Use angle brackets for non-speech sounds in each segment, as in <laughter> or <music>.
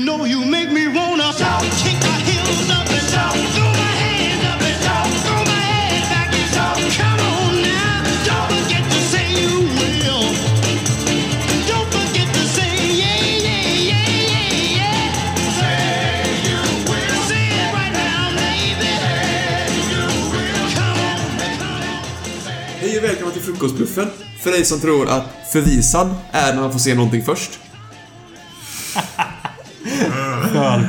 You know you make me wanna shout, kick my heels up and shout, throw my hands up and shout, throw my head back and shout. Come on now, don't forget to say you will. Don't forget to say yeah, yeah, yeah, yeah, yeah. Say you will. Say it right now, baby. Say you will. Come on. Hej och välkomna till Frukostbluffen. För dig som tror att förvisad är när man får se någonting först.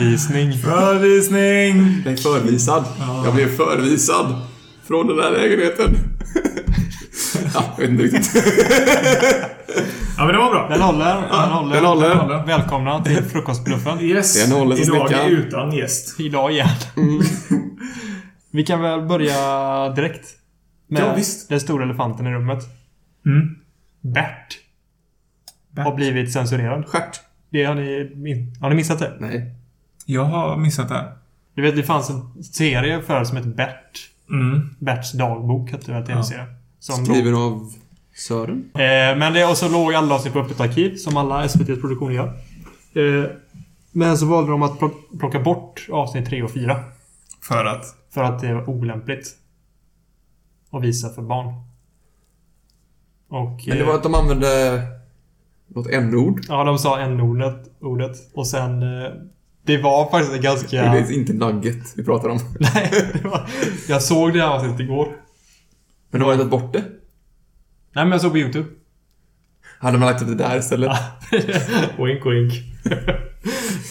Förvisning. Förvisning! Nej, förvisad. Jag blev förvisad. Från den här lägenheten. <laughs> ja, jag vet inte riktigt. Ja men det var bra. Den håller. Den håller. den håller. Välkomna till Frukostbluffen. Yes. Den håller Idag är utan gäst. Idag igen. <laughs> Vi kan väl börja direkt. Med Ja, visst. den stora elefanten i rummet. Mm. Bert. Bert. Har blivit censurerad. Stjärt. Det har ni, har ni missat det? Nej. Jag har missat det här. Du vet, det fanns en serie förr som hette Bert. Mm. Berts dagbok hette den tv-serien. Som Skriven av Sören. Eh, men det, och så låg alla avsnitt på öppet arkiv, som alla SVTs produktioner gör. Eh, men så valde de att plock- plocka bort avsnitt 3 och 4. För att? För att det var olämpligt. Att visa för barn. Och... Men det eh, var att de använde något n-ord. Ja, de sa n-ordet. Ordet, och sen... Det var faktiskt en ganska... Det är inte nugget vi pratar om. <laughs> Nej, det var, jag såg det här avsnittet igår. Men de har tagit bort det. Nej, men jag såg på YouTube. Hade man lagt upp det där istället? <laughs> wink, wink. <laughs>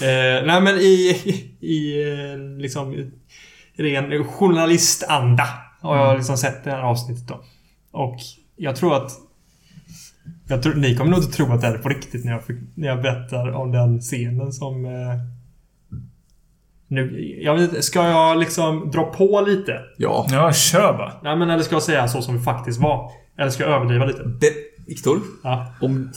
eh, nej, men i, i eh, liksom i ren journalistanda har jag liksom sett det här avsnittet då. Och jag tror att jag tror, ni kommer nog inte tro att det här är på riktigt när jag, när jag berättar om den scenen som... Eh, nu, jag vet, ska jag liksom dra på lite? Ja. Ja, kör bara. Nej men eller ska jag säga så som det faktiskt var? Eller ska jag överdriva lite? Det, Viktor. Ja. Om...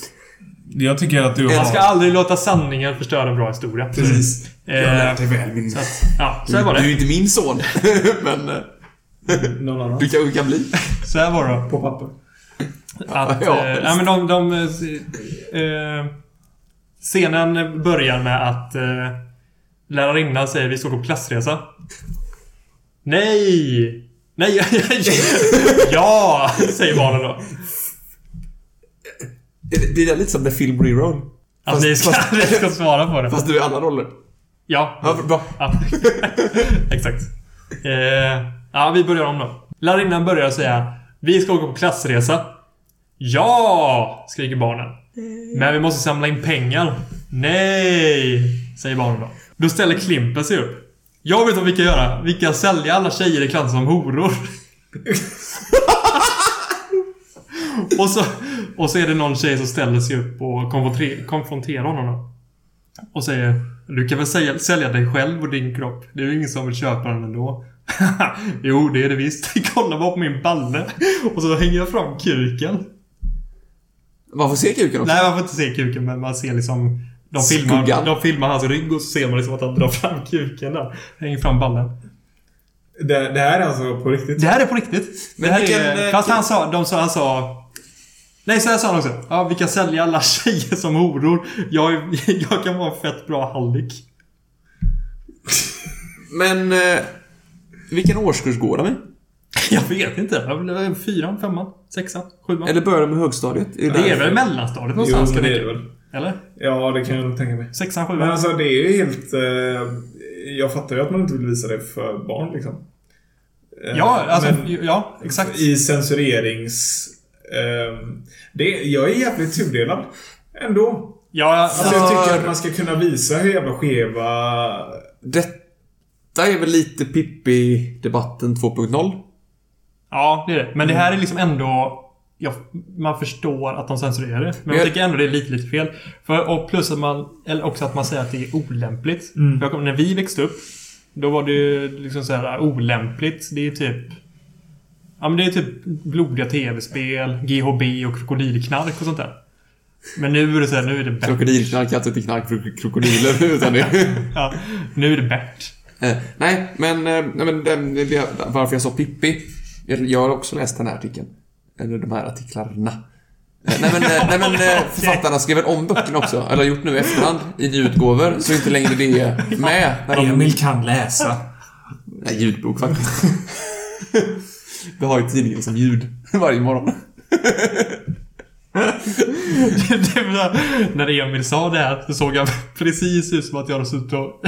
Jag tycker att du Jag Jag har... ska aldrig låta sanningen förstöra en bra historia. Precis. Jag har Eh, lärt dig väl min... Så att, ja, så här var Du är det. inte min son. <laughs> Men eh, Någon annan? du kanske kan bli. Så här var det. På papper. Att, Ja, eh, nej, men de, de eh, eh, Scenen börjar med att eh, lärarinnan säger vi ska gå på klassresa. Nej! Nej! <laughs> ja! Säger barnen då. Det, det är lite som The Film Reroll. Att ni ska, ni ska svara på det. Fast du är alla roller. Ja. Ja, bra. Ja. <laughs> Exakt. Eh, ja, vi börjar om då. Lärarinnan börjar säga Vi ska åka på klassresa. Ja! Skriker barnen. Men vi måste samla in pengar. Nej! Säger barnen då. Då ställer Klimpen sig upp. Jag vet vad vi kan göra. Vi kan sälja alla tjejer i klassen som horor. <laughs> och, så, och så är det någon tjej som ställer sig upp och konfronterar, honom då. Och säger Du kan väl sälja, sälja dig själv och din kropp? Det är ju ingen som vill köpa den ändå. <laughs> jo, det är det visst. <laughs> Kolla bara på min balle. Och så hänger jag fram kuken. Man får se kuken också. Nej, man får inte se kuken, men man ser liksom... De filmar, de filmar hans rygg och så ser man liksom att han drar fram kuken där. Hänger fram ballen. Det, det här är alltså på riktigt? Det här är på riktigt. Men det här vilken, är, eh, fast han sa... De sa... Han sa... Nej, så här sa han också. Ja, vi kan sälja alla <laughs> tjejer som horor. Jag, är- <laughs> jag kan vara en fett bra hallick. Men... Eh, vilken årskurs går de i? <laughs> Jag vet inte. Fyran, femman, sexan, sjuan. Eller börjar de med högstadiet? Är det är därför? väl mellanstadiet Jo, någonstans? kan det är det väl. Eller? Ja, det kan jag nog tänka mig. Sexan, sjuan? Men alltså det är ju helt... Eh, jag fattar ju att man inte vill visa det för barn liksom. Eh, ja, alltså, men ja, exakt. I censurerings... Eh, det, jag är jävligt tudelad. Ändå. Ja, Alltså, alltså, jag tycker att man ska kunna visa hur jävla skeva... Detta är väl lite Pippi-debatten 2.0? ja, det är det. Men det här är liksom ändå... Ja, man förstår att de censurerar det. Men jag Jag- tycker ändå det är lite, lite fel. För, och plus att man... Eller också att man säger att det är olämpligt. Mm. För jag kommer, när vi växte upp, då var det ju liksom så här olämpligt. Det är typ... Ja men det är typ blodiga tv-spel, GHB och krokodilknark och sånt där. Men nu är det så här, nu är det Bert. Krokodilknark är alltså inte knark för krokodiler, <laughs> utan det... <laughs> Ja, nu är det Bert. Eh, nej, men, eh, nej, men den, det, varför jag sa Pippi. Jag, jag har också läst den här artikeln. Eller de här artiklarna. Nej men, eh, nej, men eh, <laughs> författarna skrev om böckerna också, eller har gjort nu i efterhand, i ljudgåvor, så är inte längre det med. <laughs> När de, Emil kan läsa. nej, ljudbok faktiskt. <laughs> Vi har ju tidningen som ljud varje morgon. det var, när Emil sa det här så såg jag precis ut som att jag hade suttit och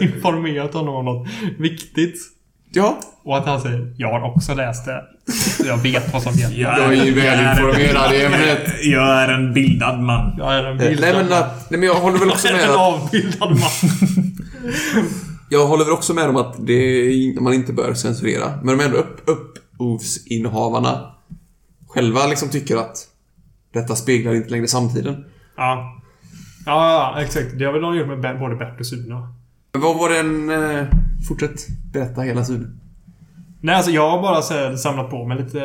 informerat honom om något viktigt. Ja, Och att han säger Jag har också läst det. Så jag vet vad som gäller. Jag är ju välinformerad i ämnet. Jag är en bildad man. Jag är en Eh, bildad nej men, att, nej men jag håller väl också man. med En att, avbildad man. <laughs> Jag håller väl också med om att det är, man inte bör censurera. Men de ändå upp, upphovsinnehavarna själva liksom tycker att detta speglar inte längre samtiden. Ja. Ja, exakt. Det har väl de gjort med både Bert och. Men vad var den... Fortsätt berätta hela Sune. Nej, alltså jag har bara så här, samlat på mig lite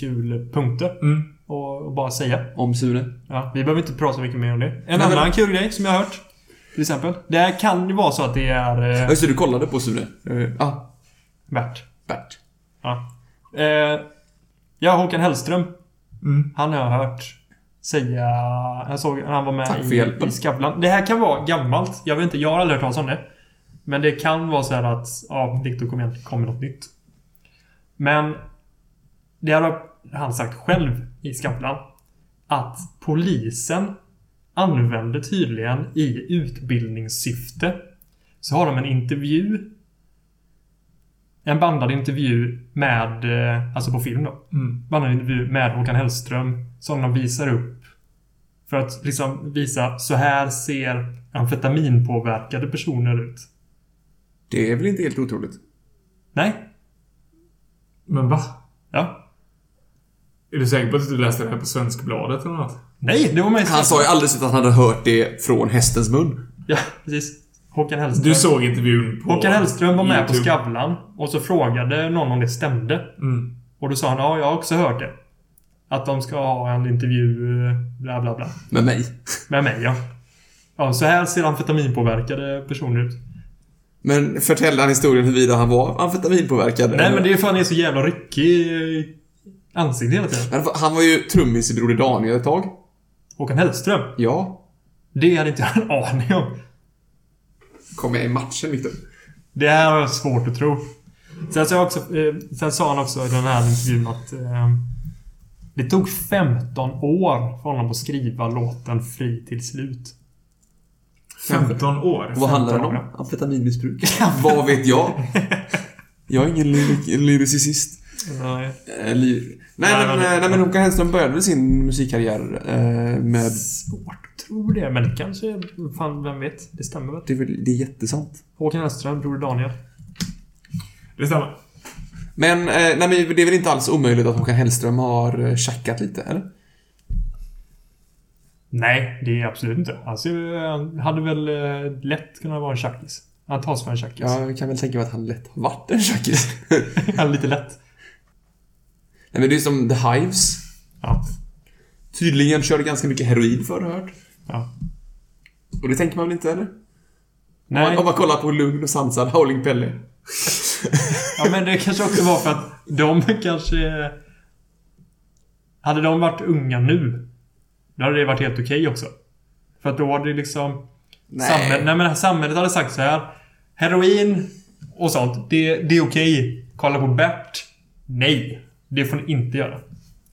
kul punkter. Mm. Och, och bara säga. Om Sune. Ja, vi behöver inte prata så mycket mer om det. En Nej, men- annan kul grej som jag har hört. Till exempel. Det här kan ju vara så att det är... Ja, Eh, just det, du kollade på Sune. Eh, ah, Bert. Bert. Ja. Eh, ja, Håkan Hellström. Mm. Han har jag hört säga... Jag såg han var med Tack för i, hjälpen. i Skavlan. Det här kan vara gammalt. Jag vet inte, jag har aldrig hört talas om det. Men det kan vara så här att... Ja, Viktor kom igen, kommer något nytt. Men... Det har han sagt själv i Skavlan. Att polisen använder tydligen i utbildningssyfte så har de en intervju en bandad intervju med, eh, alltså på film då. Mm. Bandad intervju med Håkan Hellström som de visar upp. För att liksom visa, så här ser amfetaminpåverkade personer ut. Det är väl inte helt otroligt? Nej? Men va? Ja. Är du säker på att du läste det här på Svenskbladet eller något? Nej, det var mig. Han sa ju alldeles att han hade hört det från hästens mun. Ja, precis. Håkan Hellström. Du såg intervjun på... Håkan Hellström var med på YouTube. Skavlan och så frågade någon om det stämde. Mm. Och då sa han, ja, jag har också hört det. Att de ska ha en intervju, bla bla bla. Med mig. Med mig, ja. Ja, så här ser amfetaminpåverkade personer ut. Men förtäll han historien huruvida han var amfetaminpåverkad. Nej, men det är för att han är så jävla ryckig i ansiktet hela tiden. Men Han var ju trummis i Broder Daniel ett tag. Håkan Hellström. Ja. Det hade inte jag en aning om. Kom med i matchen, Victor. Det här har jag svårt att tro. Sen, sa jag också, eh, sen sa han också i den här intervjun att eh, det tog 15 år för honom att skriva låten Fri till slut. 15 år. Vad handlar den om? 15 Amfetaminmissbruk? <laughs> Vad vet jag? Jag är ingen lyrik- lyricist. Nej. Eh, ly- nej, Nej, men, men- eh, nej, men Håkan Hellström började sin musikkarriär eh, med... Svårt att tro det, men det kanske... Fan, vem vet? Det stämmer väl? Det är, det är jättesant. Håkan Hellström, Broder Daniel. Det stämmer. Men, eh, nej, men det är väl inte alls omöjligt att Håkan Hellström har eh, tjackat lite, eller? Nej, det är absolut inte. Alltså, han hade väl eh, lätt kunnat vara en tjackis. Han tas för en tjackis. Jag kan väl tänka mig att han lätt har varit en tjackis. <laughs> Ja. Lite lätt. nej, men det är som The Hives. Ja. Tydligen körde ganska mycket heroin förr, hört. ja. Och det tänker man väl inte, eller? Om Nej. man, om man kollar på Lugn och sansad Howling Pelle. <laughs> Ja, men det kanske också var för att de kanske... Hade de varit unga nu, då hade det varit helt okej också. För att då hade det liksom... Nej. Samhället, nej men samhället hade sagt så här. Heroin och sånt, det, det är okej. Kolla på Bert. Nej, det får ni inte göra.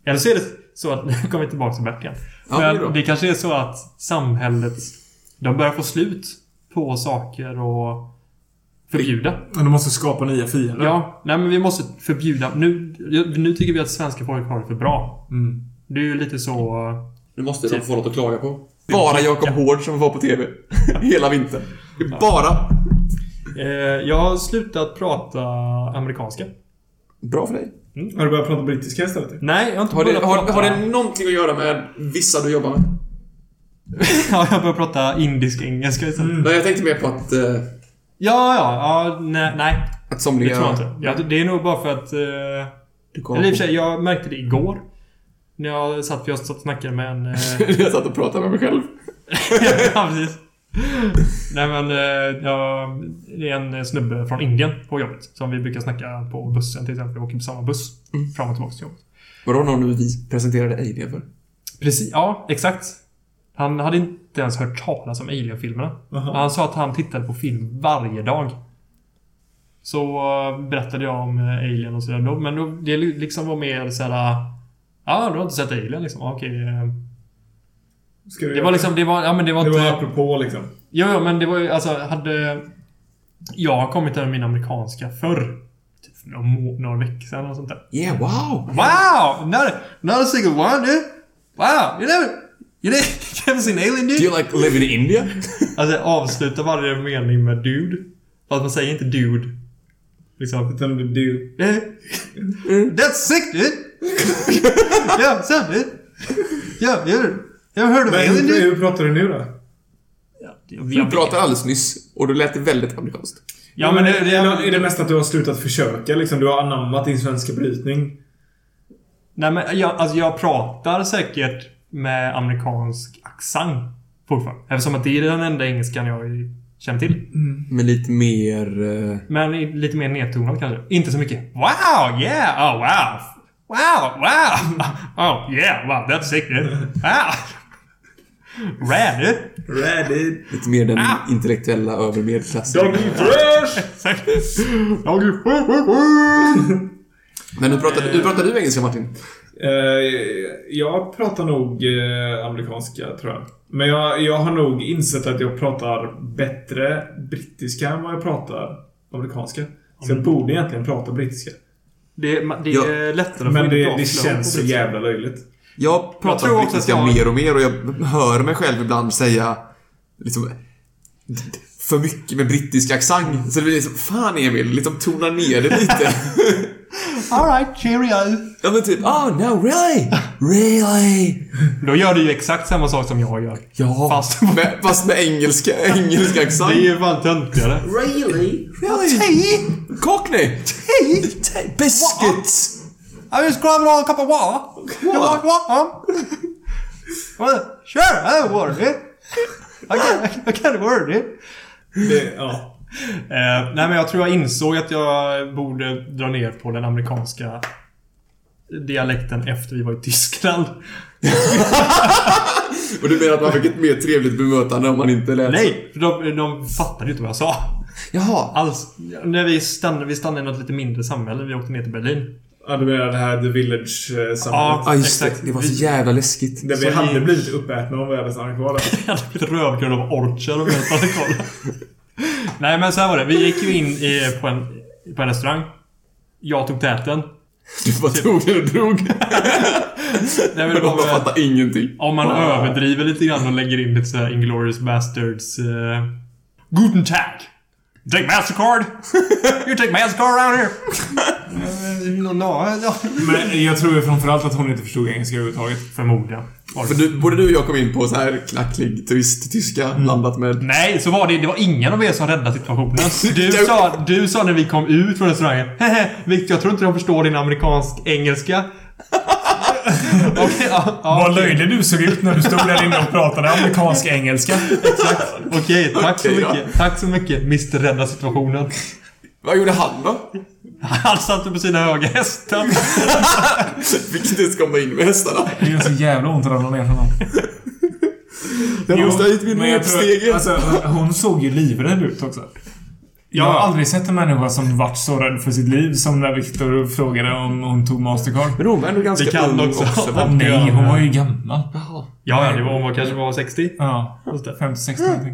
Eller så är det så att... <laughs> Nu kommer vi tillbaka till Bert igen. Ja, det men det kanske är så att samhället... De börjar få slut på saker och förbjuda. Men du måste skapa nya fiender. Ja, nej men vi måste förbjuda. Nu, nu tycker vi att svenska folk har det för bra. Mm. Det är ju lite så... Nu måste Typ. de få något att klaga på. Bara Jakob Hård som var på TV. <laughs> Hela vintern. Det Bara. Eh, jag har slutat prata amerikanska. Bra för dig. Har du börjat prata brittiska istället? Nej, jag har inte Har det, börjat har, prata... har det någonting att göra med vissa du jobbar med? <laughs> ja, jag börjar prata indisk engelska istället. Nej, jag tänkte mer på att, eh, Ja, ja, ja, nej, nej. att Det somliga... tror jag inte. Ja, det är nog bara för att... Eh, Du eller i och för sig, jag märkte det igår. När jag satt, jag satt och snackade med en... Eh, <laughs> jag satt och pratade med mig själv. <laughs> ja, precis. Nej men, eh, jag, det är en snubbe från Indien på jobbet. Som vi brukar snacka på bussen till exempel. Vi åker på samma buss. Fram och tillbaka till jobbet. Vadå någon vi presenterade Alien för? Precis, ja, exakt. Han hade inte ens hört talas om Alien-filmerna. Aha. Han sa att han tittade på film varje dag. Så eh, berättade jag om Alien och sådär. Men då, det liksom var mer såhär... Ja, du har inte sett Alien liksom? Okej. eh. Ska du Det var liksom, det var, ja men det var Det inte... var apropå liksom. Jo, jo, men det var ju alltså, hade... Jag har kommit över min amerikanska förr. Typ för några, må- några veckor sedan och sånt där. Yeah, wow! Wow! Not not a single one, dude! Wow! You never... You never, <laughs> seen Alien, Do dude? you like live in India? <laughs> Alltså, jag avslutar varje mening med dude. Fast man säger inte dude. Liksom. Utan du- du... Eh, That's sick, dude! You ever, you ever heard of Men hur, hur pratar du nu då? Du pratade alldeles nyss och då lät det väldigt amerikanskt. Ja, men det... det, är det mest att du har slutat försöka liksom? Du har anammat din svenska brytning? Nej men jag, alltså jag pratar säkert med amerikansk accent fortfarande. Eftersom att det är den enda engelskan jag känner till. Men lite mer... eh, Men lite mer nedtonad kanske. Inte så mycket Wow! Yeah! Oh wow! Wow! Wow! <laughs> Oh yeah! Wow! That's sick dude! Wow! Rad dude! Ready. Lite mer den Ah! intellektuella övre medelklassen. Doggy fresh! <laughs> Men hur pratar, hur pratar du engelska Martin? Eh, jag pratar nog eh, amerikanska, tror jag. Men jag, jag har nog insett att jag pratar bättre brittiska än vad jag pratar amerikanska. Så jag borde egentligen prata brittiska. Det, det Ja. är lättare att Men få det, in det känns så jävla löjligt. Jag pratar också att brittiska jag- mer och mer och jag hör mig själv ibland säga liksom för mycket med brittisk accent. Så det blir liksom, fan Emil, liksom tona ner det lite. <laughs> Alright, cheerio! ja men typ, oh no really? Really? Då gör du ju exakt samma sak som jag gör. Ja, Fast- <laughs> med, fast med engelska, engelska Det accent. är ju fan töntigare. Really? Really? Cockney? Tea? Tea? Biscuits? I just grabbed on a cup of water. You want water? well, sure, I water, dude. I can't, I can't word it. Det, ja. Eh, nej men jag tror jag insåg att jag borde dra ner på den amerikanska dialekten efter vi var i Tyskland. <laughs> Och du menar att man fick ett mer trevligt bemötande om man inte lät Nej, för de, de fattade ju inte vad jag sa. Jaha. Alls. När vi stannade, vi stannade i något lite mindre samhälle. Vi åkte ner till Berlin. Ja, du menar det här The Village-samhället? Ja. Ja just Exakt. det, det var så Vi- jävla läskigt. Där vi Så hade vi- blivit uppätna om vi hade stannat kvar där. <laughs> Jag hade blivit rövkörd av orcher om jag hade koll. Nej men så här var det. Vi gick ju in i, på, en, på en restaurang. Jag tog täten. Du bara tog den och drog. <laughs> Nej, men väl- fattar ingenting. Om man Wow. överdriver lite grann och lägger in lite såhär Inglourious Bastards... Uh, Guten Tag! Take Mastercard! <laughs> You take Mastercard around here! No, no, no. Men jag tror ju framförallt att hon inte förstod engelska överhuvudtaget. Förmodligen. För du, både du och jag kom in på så här knacklig turisttyska blandat med... Nej, så var det. Det var ingen av er som räddade situationen. <laughs> Du sa, du sa när vi kom ut från restaurangen Hehe, Victor, jag tror inte de förstår din amerikansk-engelska. <laughs> Okej, ja, ja, Vad löjlig du såg ut när du stod där inne och pratade amerikansk engelska. Exakt. Okej, tack så Okej då. mycket. Tack så mycket, Mr Rädda situationen. Vad gjorde han då? Han satt på sina höga hästar. <laughs> Fick inte ens komma in med hästarna. Det gör så jävla ont att ramla ner från dem. Jag måste ha hit min repstege. Alltså, hon såg ju livrädd ut också. Jag har Ja. aldrig sett en människa som varit så rädd för sitt liv som när Victor frågade om hon tog Mastercard. Men hon var ändå ganska Det kan ung också också. va? Nej, hon var ju gammal. Jaha. Ja, ja, det var, hon var, kanske var 60. Ja, Just det. 50-60 någonting.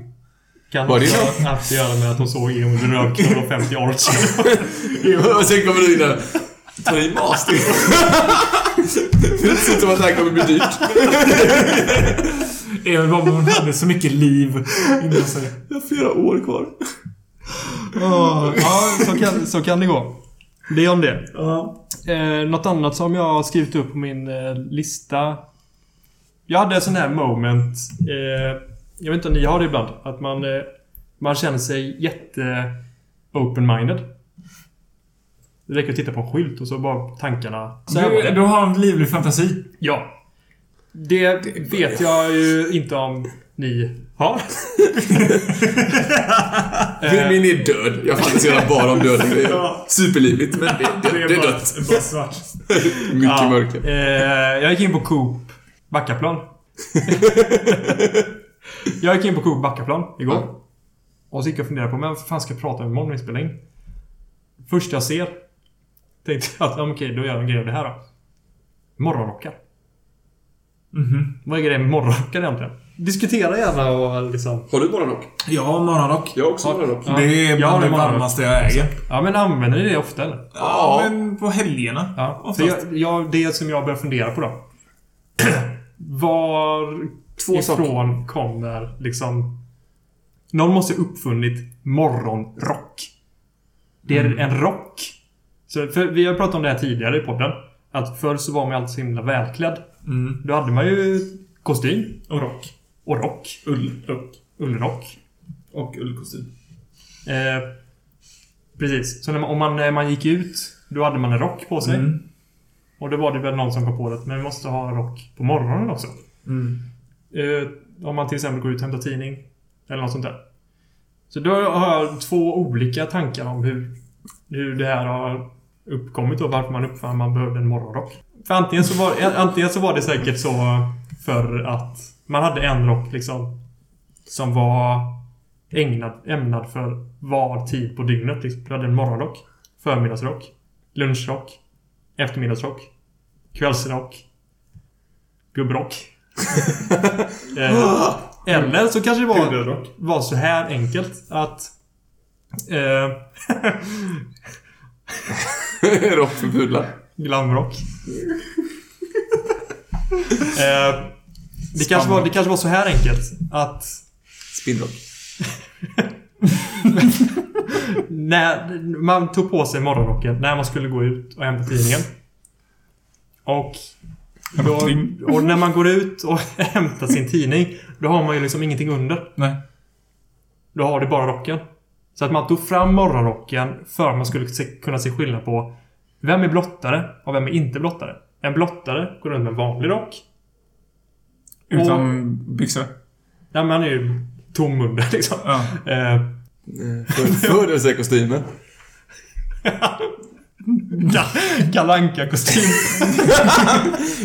Kan Var det också ha haft att göra med att hon såg Emil Rövknull och 50 orcher. Och sen kommer du in där. Ta i master. Det ser ut som att det här kommer bli dyrt. Även om hon hade så mycket liv inom sig. Jag har flera år kvar. Ja, så kan, så kan det gå. Det är om det. Ja. Eh, något annat som jag har skrivit upp på min eh, lista. Jag hade en sån här moment. Eh, jag vet inte om ni har det ibland. Att man, eh, man känner sig jätte open-minded. Det räcker att titta på en skylt och så bara tankarna... Så Du, det. du har en livlig fantasi. Ja. Det vet jag ju inte om ni har. <laughs> Min, är död. Jag fantiserar bara om döda grejer. Ja. Superlivligt, men det, det, det är dött. bara svart. <laughs> Mycket mörker. Eh, jag gick in på Coop Backaplan. <laughs> jag gick in på Coop Backaplan igår. Ja. Och så gick jag och funderade på, men vad fan ska jag prata om imorgon när vi spelar in? Först jag ser. Tänkte jag att, ja, okej, då gör jag en grej av det här då. Morgonrockar. Mhm. Vad är grejen med morgonrockar egentligen? Diskutera gärna och liksom... Har du morgonrock? Ja, morgonrock. Jag har också morgonrock. Ja. Det är Jag har bland det en morgonrock. varmaste jag äger. Ja men använder ni det ofta eller? Ja, men på helgerna. Ja. För Oftast. jag, jag, det som jag börjar fundera på då. <clears throat> Var Två saker. ifrån kommer liksom... Någon måste ha uppfunnit morgonrock. Det är en rock. Så, för vi har pratat om det här tidigare i podden. Att förr så var man alltid så himla välklädd. Mm. Då hade man ju kostym Och rock. och rock. Ullrock. Ullrock. Och ullkostym. Eh, precis. Så man, om man, man gick ut, då hade man en rock på sig. Mm. Och då var det väl någon som kom på det. Men vi måste ha rock på morgonen också. Mm. Eh, om man till exempel går ut och hämtar tidning. Eller något sånt där. Så då har jag två olika tankar om hur, hur det här har uppkommit och varför man uppfann att man behövde en morgonrock. För antingen så var, eh, antingen så var det säkert så för att man hade en rock liksom som var ägnad, ämnad för var tid på dygnet. Liksom. Du hade en morgonrock, förmiddagsrock, lunchrock, eftermiddagsrock, kvällsrock, gubbrock eh, <laughs> eller så kanske det var, var så här enkelt att eh, <laughs> rock för pudlar. Glamrock. eh, det, kanske var, det kanske var så här enkelt att Spinnrock. <laughs> när man tog på sig morgonrocken när man skulle gå ut och hämta tidningen. Och, då, och när man går ut och <laughs> hämtar sin tidning, då har man ju liksom ingenting under. Nej. Då har du bara rocken. Så att man tog fram morgonrocken för att man skulle se, kunna se skillnad på vem är blottare och vem är inte blottare. En blottare går runt med en vanlig rock. Utan byxor. Ja, man är ju tom under liksom. Ja. Eh, För- Födelsekostymen. Ga- <laughs> Kalle kostym <laughs>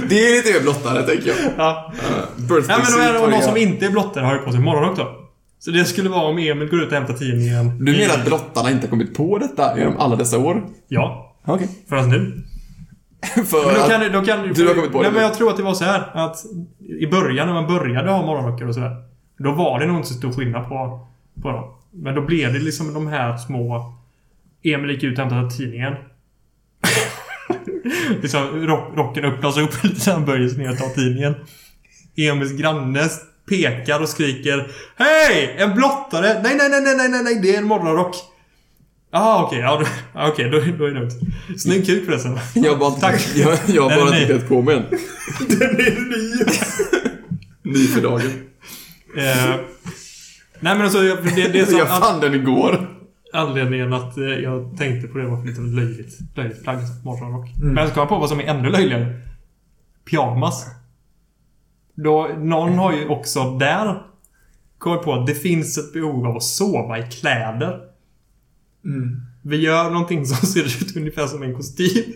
Det är lite mer blottare, tänker jag. ja. Uh, birthday ja, men då är det någon som inte är blottare har ju på sig morgonrock då. Så det skulle vara om Emil går ut och hämtar tidningen. Du menar att blottarna inte har kommit på detta genom alla dessa år? Ja. Okej. Förrän nu. <laughs> För Men då att... kan, då kan, Du har kommit på Nej, det. men jag tror att det var så här att i början när man började ha morgonrockar och sådär. Då var det nog inte så stor skillnad på, på dem. Men då blev det liksom de här små... Emil gick ut och hämtade tidningen. <laughs> liksom rock, rocken öppnas upp lite så han böjer sig ner och tar tidningen. Emils granne pekar och skriker Hej! En blottare! Nej, nej, nej, nej, nej, nej, det är en morgonrock. Jaha, okej. ja, då- ja, okej, då, då är det lugnt. Snygg kuk förresten. Jag bara Tack. jag, jag bara tittat på mig. <laughs> Den är ny! Ny för dagen. Eh, nej men alltså, det, det är så Jag att fann den igår. Anledningen att eh, jag tänkte på det var lite löjligt. Löjligt plagg, alltså, morgonrock. Men så kom jag på vad som är ännu löjligare. Pyjamas. Då, någon har ju också där kommit på att det finns ett behov av att sova i kläder. Mm. Vi gör någonting som <laughs> ser ut ungefär som en kostym.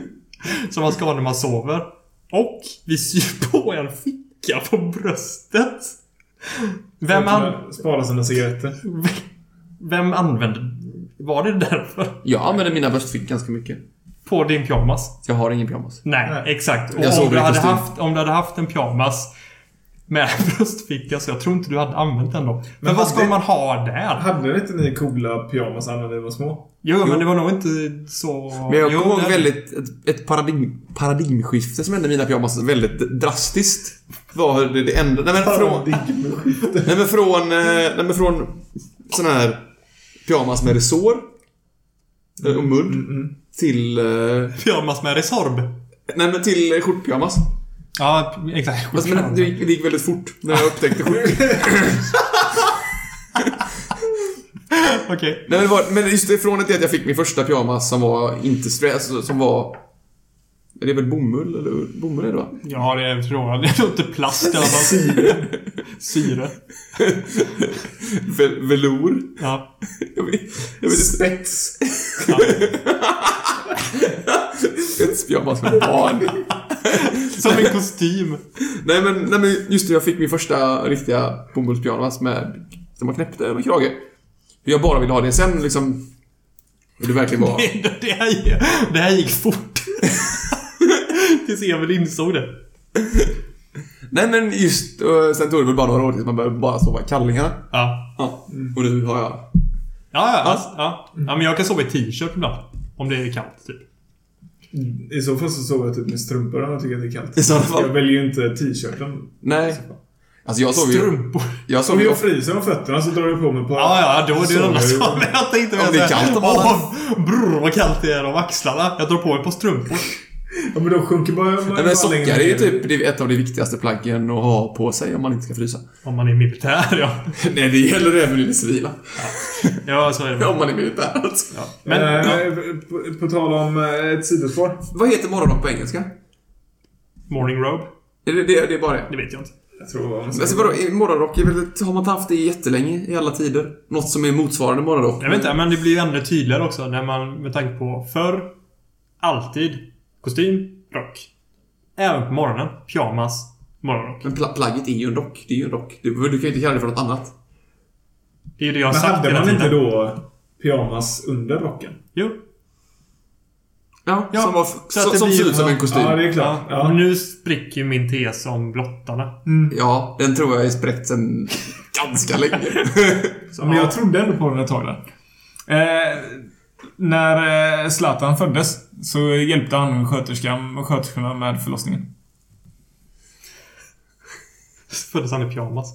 <laughs> som man ska ha när man sover. Och vi syr på en ficka på bröstet. Vem, an, Spara sina cigaretter. <laughs> vem använde... Var det därför? Jag använder mina bröstfickor ganska mycket. På din pyjamas? Jag har ingen pyjamas. Nej, Nej. exakt. Jag Och om sover du, hade kostym. haft, om du hade haft en pyjamas med <laughs> bröstficka så jag tror inte du hade använt den då. Men, Men vad ska man ha där? Hade inte ni coola pyjamasar när ni var små? Jo, Jo. men det var nog inte så... Men jag kommer ihåg det- väldigt, ett, ett paradigm, paradigmskifte som hände i mina pyjamas väldigt drastiskt. Var det, det enda... Nej men från... Nej men från... eh, Nej men från sån här pyjamas med resår. eh, Och mudd. Mm, Till... eh, Pyjamas med Resorb. Nej men till eh, skjortpyjamas. Ja, exakt. Fast, men det gick, det gick väldigt fort när jag upptäckte skjort. <laughs> Okej. Nej men, var, men just det, från det att jag fick min första pyjamas som var inte stress, som var... Är det väl bomull eller ull? bomull är det va? Ja, det tror jag. Det låter plast i alla fall. Syre. Syre. Vel, velour? Ja. Jag vet, jag vet inte. Spets. ja. Spetspyjamas med barn. Som en kostym. Nej men, nej men just det, jag fick min första riktiga bomullspyjamas med, som man knäppte med krage. För jag bara ville ha det. Sen liksom... Och det verkligen var... Det, <laughs> det, här, det här gick fort. Tills Emil insåg det. Nej men just, och sen tog det väl bara några år tills man började bara sova i kallingarna. Ja. Ja. Och nu har jag... Ja, ja, alltså, ja. ja. men jag kan sova i t-shirt ibland. Om det är kallt, typ. I så fall så sover jag typ med strumpor om jag tycker att det är kallt. I så fall. Jag väljer ju inte t-shirten. Nej. Alltså jag sov ju... Strumpor. Jag sov Om ju... jag fryser om fötterna så drar jag på mig på... Ja, ja, då är det en annan sover jag sak. <laughs> Men jag tänkte Om det är kallt om Åh, brr, vad kallt det är om axlarna. Jag drar på mig på strumpor. Ja, men då sjunker bara... Nej men sockar är ju typ det är ett av de viktigaste plaggen att ha på sig om man inte ska frysa. Om man är militär, ja. <laughs> Nej, det gäller även i det civila. Ja, så är det. <laughs> Om man är militär alltså. Ja. Men, Eh, ja. på, på tal om eh, ett sidospår. Vad heter morgonrock på engelska? Morning robe? Är det, det, det är bara det? Det vet jag inte. Jag tror... Alltså vadå, i- morgonrock är väl, har man inte haft det jättelänge i alla tider? Något som är motsvarande morgonrock? Jag vet inte, men det blir ju ännu tydligare också när man med tanke på förr, alltid, kostym, rock. Även på morgonen, pyjamas, morgonrock. Men pla plagget är ju en rock. Det är ju en rock. Du, du kan ju inte kalla det för något annat. Det är ju det jag har Men sagt hade man inte då pyjamas under rocken? Jo. Ja, Ja, som, var, så att som, det som blir- ser ut som en kostym. Ja, Ja, det är klart. Ja, Ja. Nu spricker ju min tes om blottarna. den tror jag är spräckt sen ganska länge. <laughs> Ja, men jag trodde ändå på den ett tag där. Eh, när eh, Zlatan föddes så hjälpte han sköterskan, sköterskorna med förlossningen. Föddes han i pyjamas.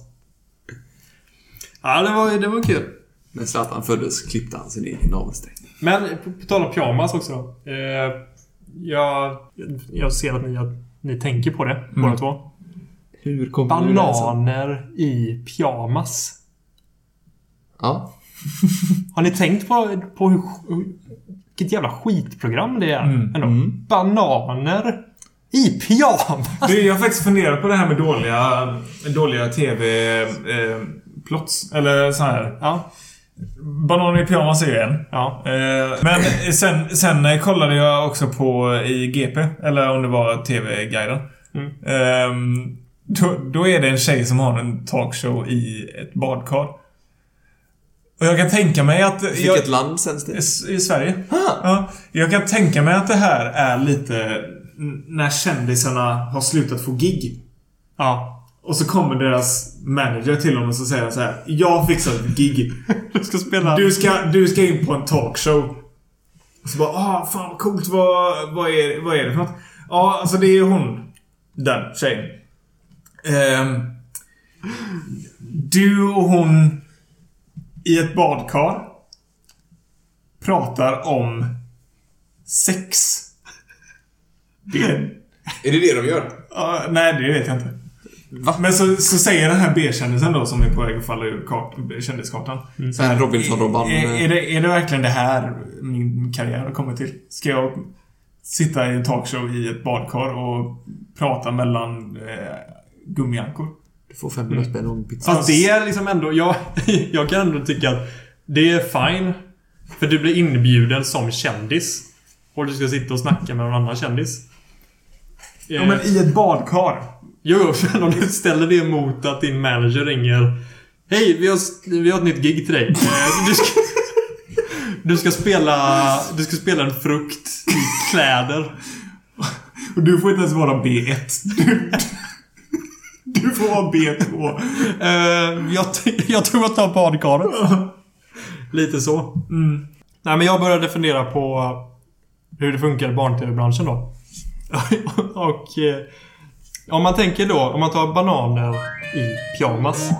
Ja, det var, det var kul. När Zlatan föddes klippte han sin egen navelsträng. Men på, på tal om pyjamas också då. Eh, jag, jag ser att ni, att ni tänker på det, båda två. Hur kom Bananer i pyjamas. Ja. <laughs> Har ni tänkt på, på hur, vilket jävla skitprogram det är? Mm. Ändå? Bananer i pyjamas! <laughs> Jag har faktiskt funderat på det här med dåliga, dåliga TV-plots. eller så här. Ja. Bananer i pyjamas är ju en. Ja. Eh, Men sen, sen eh, kollade jag också på i GP, eller om det var TV-guiden. Mm. Ehm, Då, då är det en tjej som har en talkshow i ett badkar. Och jag kan tänka mig att... Vilket jag, land sänds det? I i Sverige. Ja, jag kan tänka mig att det här är lite när kändisarna har slutat få gig. Ja. Och så kommer deras manager till honom och så säger så här. Jag har fixat ett gig. <laughs> Du ska spela... Du ska, du ska in på en talkshow. Och så bara, ah, fan vad coolt. Vad, vad, är, vad är det för något? Ja, alltså det är hon. Den tjejen. Ehm, du och hon i ett badkar pratar om sex. Det är... Är det det de gör? Ja, nej, det vet jag inte. Men så, så säger den här B-kändisen då som är på väg att falla ur kart, kändiskartan. Så här Robinson-Robban. Är, är, det, är det verkligen det här min karriär har kommit till? Ska jag sitta i en talkshow i ett badkar och prata mellan eh, gummiankor? Du får 500 spänn och en pizza. Fast det är liksom ändå... Jag, <laughs> jag kan ändå tycka att det är fine. För du blir inbjuden som kändis. Och du ska sitta och snacka med någon annan kändis. Ja, men i ett badkar. Jo, jo, <laughs> men om du ställer det mot att din manager ringer. Hej, vi har, vi har ett nytt gig till dig. Eh, Du ska, <laughs> du ska spela... Du ska spela en frukt i kläder. Och du får inte ens vara B1. Du, får vara B2. Eh, jag, jag tror jag tar badkaret. Lite så. Nej, men jag började fundera på hur det funkar i barn-tv-branschen då. <laughs> Och eh, om man tänker då, om man tar bananer i pyjamas.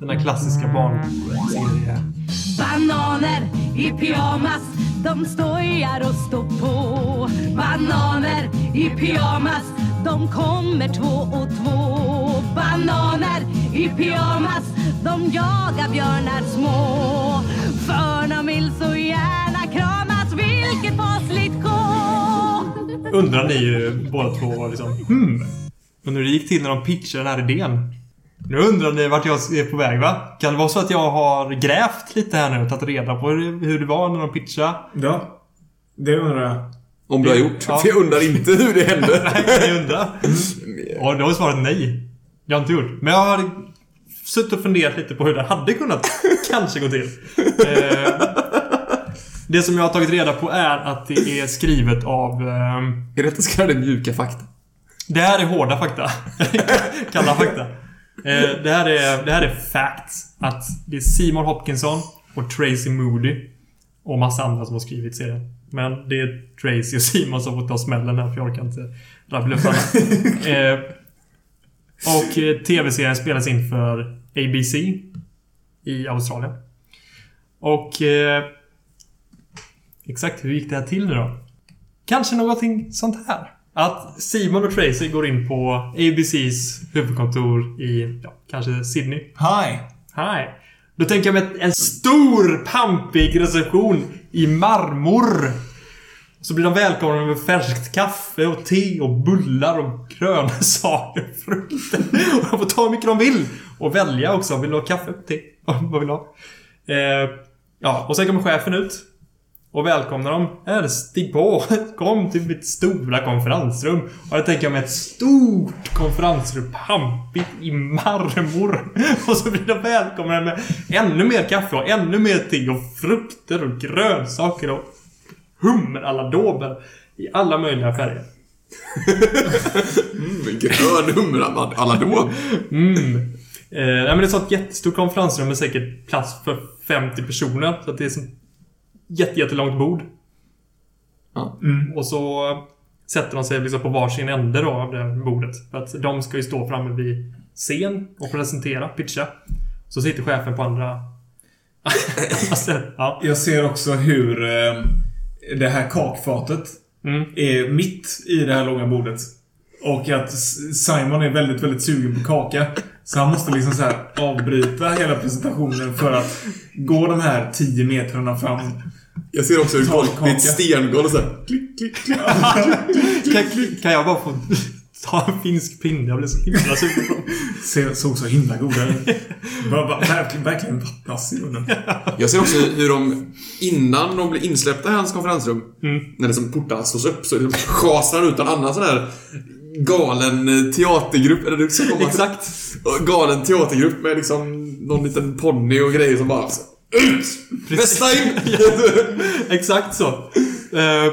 Den här klassiska barnserien. Bananer i pyjamas, de stojar och står på. Bananer i pyjamas, de kommer två och två. Bananer i pyjamas, de jagar björnar små. För de vill så gärna kramas, vilket fasligt gå. Undrar ni ju båda två liksom, hmm. Undrar hur det gick till när de pitchade den här idén. Nu undrar ni vart jag är på väg va? Kan det vara så att jag har grävt lite här nu och tagit reda på hur det, hur det var när de pitchade? Ja. Det undrar jag. Om du har gjort. Ja. För <laughs> jag undrar inte hur det hände. <laughs> Nej, kan ni undra? Och då har svaret nej. Jag har inte gjort. Men jag har suttit och funderat lite på hur det hade kunnat <laughs> kanske gå till. Eh, det som jag har tagit reda på är att det är skrivet av... ehm, Är detta så kallade mjuka fakta? Det här är hårda fakta. Kalla fakta. Eh, det, här är, det här är facts. Att det är Simon Hopkinson och Tracy Moody och massa andra som har skrivit serien. Men det är Tracy och Simon som får ta smällen här för jag orkar inte rabbla upp alla. <laughs> eh, Och eh, TV-serien spelas in för ABC i Australien. Och... Eh, exakt hur gick det här till nu då? Kanske någonting sånt här. Att Simon och Tracy går in på ABCs huvudkontor i, ja, kanske Sydney. Hi! Hi. Då tänker jag mig en stor pampig reception i marmor. Så blir de välkomna med färskt kaffe och te och bullar och grönsaker <laughs> och frukter. Och de får ta hur mycket de vill. Och välja också. Vill du ha kaffe, te? <laughs> Vad vill du ha? Eh, ja, och sen kommer chefen ut. Och välkomnar dem. Här, stig på. <laughs> Kom till mitt stora konferensrum. Och jag tänker mig ett stort konferensrum. Pampigt i marmor. <laughs> Och så blir de välkomnade med ännu mer kaffe och ännu mer te och frukter och grönsaker och hummeraladober. I alla möjliga färger. Mm, grön hummerallad då. Mm. Eh, nej, men det är ett sånt jättestort konferensrum med säkert plats för 50 personer. Så att det är ett jätte, jättelångt bord. Ja. Och så sätter de sig liksom på varsin ände då av det här bordet. För att de ska ju stå framme vid scen och presentera, pitcha. Så sitter chefen på andra... <laughs> ja. Jag ser också hur eh, det här kakfatet Mm. är mitt i det här långa bordet. Och att Simon är väldigt, väldigt sugen på kaka. Så han måste liksom så här avbryta hela presentationen för att gå de här 10 metrarna fram. Jag ser också hur folk, det är ett stengolv och så här, klick, klick, klick. Kan, kan jag bara få ta en finsk pinne? Jag blir så himla sugen på dem. Såg så himla goda ut. Verkligen, verkligen vattnas i munnen. Jag ser också hur de, innan de blir insläppta i hans konferensrum, Mm. när liksom portarna slås upp, så liksom schasar ut en annan sån här galen teatergrupp, eller det ska komma Exakt. Galen teatergrupp med liksom någon liten ponny och grejer som bara Ut! Nästa in! <laughs> Exakt så. Eh,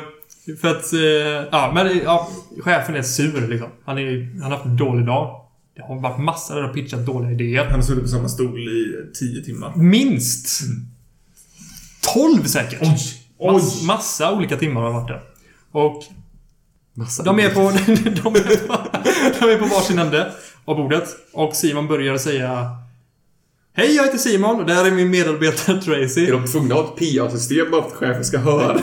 för att, eh, ja, men ja, chefen är sur liksom. Han, är, han har haft en dålig dag. Det har varit massor där och pitchat dåliga idéer. Han har suttit på samma stol i 10 timmar. Minst! 12 säkert. Oj! Mass, massa olika timmar har varit där. Och Massa de är på, <laughs> de är på, de är på varsin ände av bordet. Och Simon börjar säga Hej, jag heter Simon och det här är min medarbetare Tracy. Är de tvungna att ha ett PA-system bara för att chefen ska höra?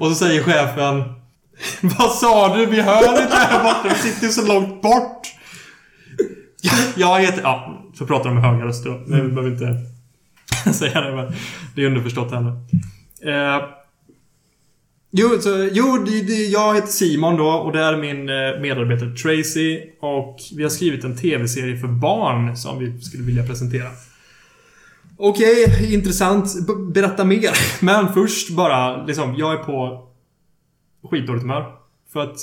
Och så säger chefen Vad sa du? Vi hör inte här borta. Vi sitter ju så långt bort. Ja, Jag heter... Ja, så pratar de med höga röster då. Vi behöver inte <laughs> säga det, men det är underförstått här nu. Eh, jo, så, jo det, det, jag heter Simon då och det är min eh, medarbetare Tracy. Och vi har skrivit en TV-serie för barn som vi skulle vilja presentera. Okej, intressant. B- berätta mer. <laughs> Men först bara, liksom, jag är på skitdåligt humör. För att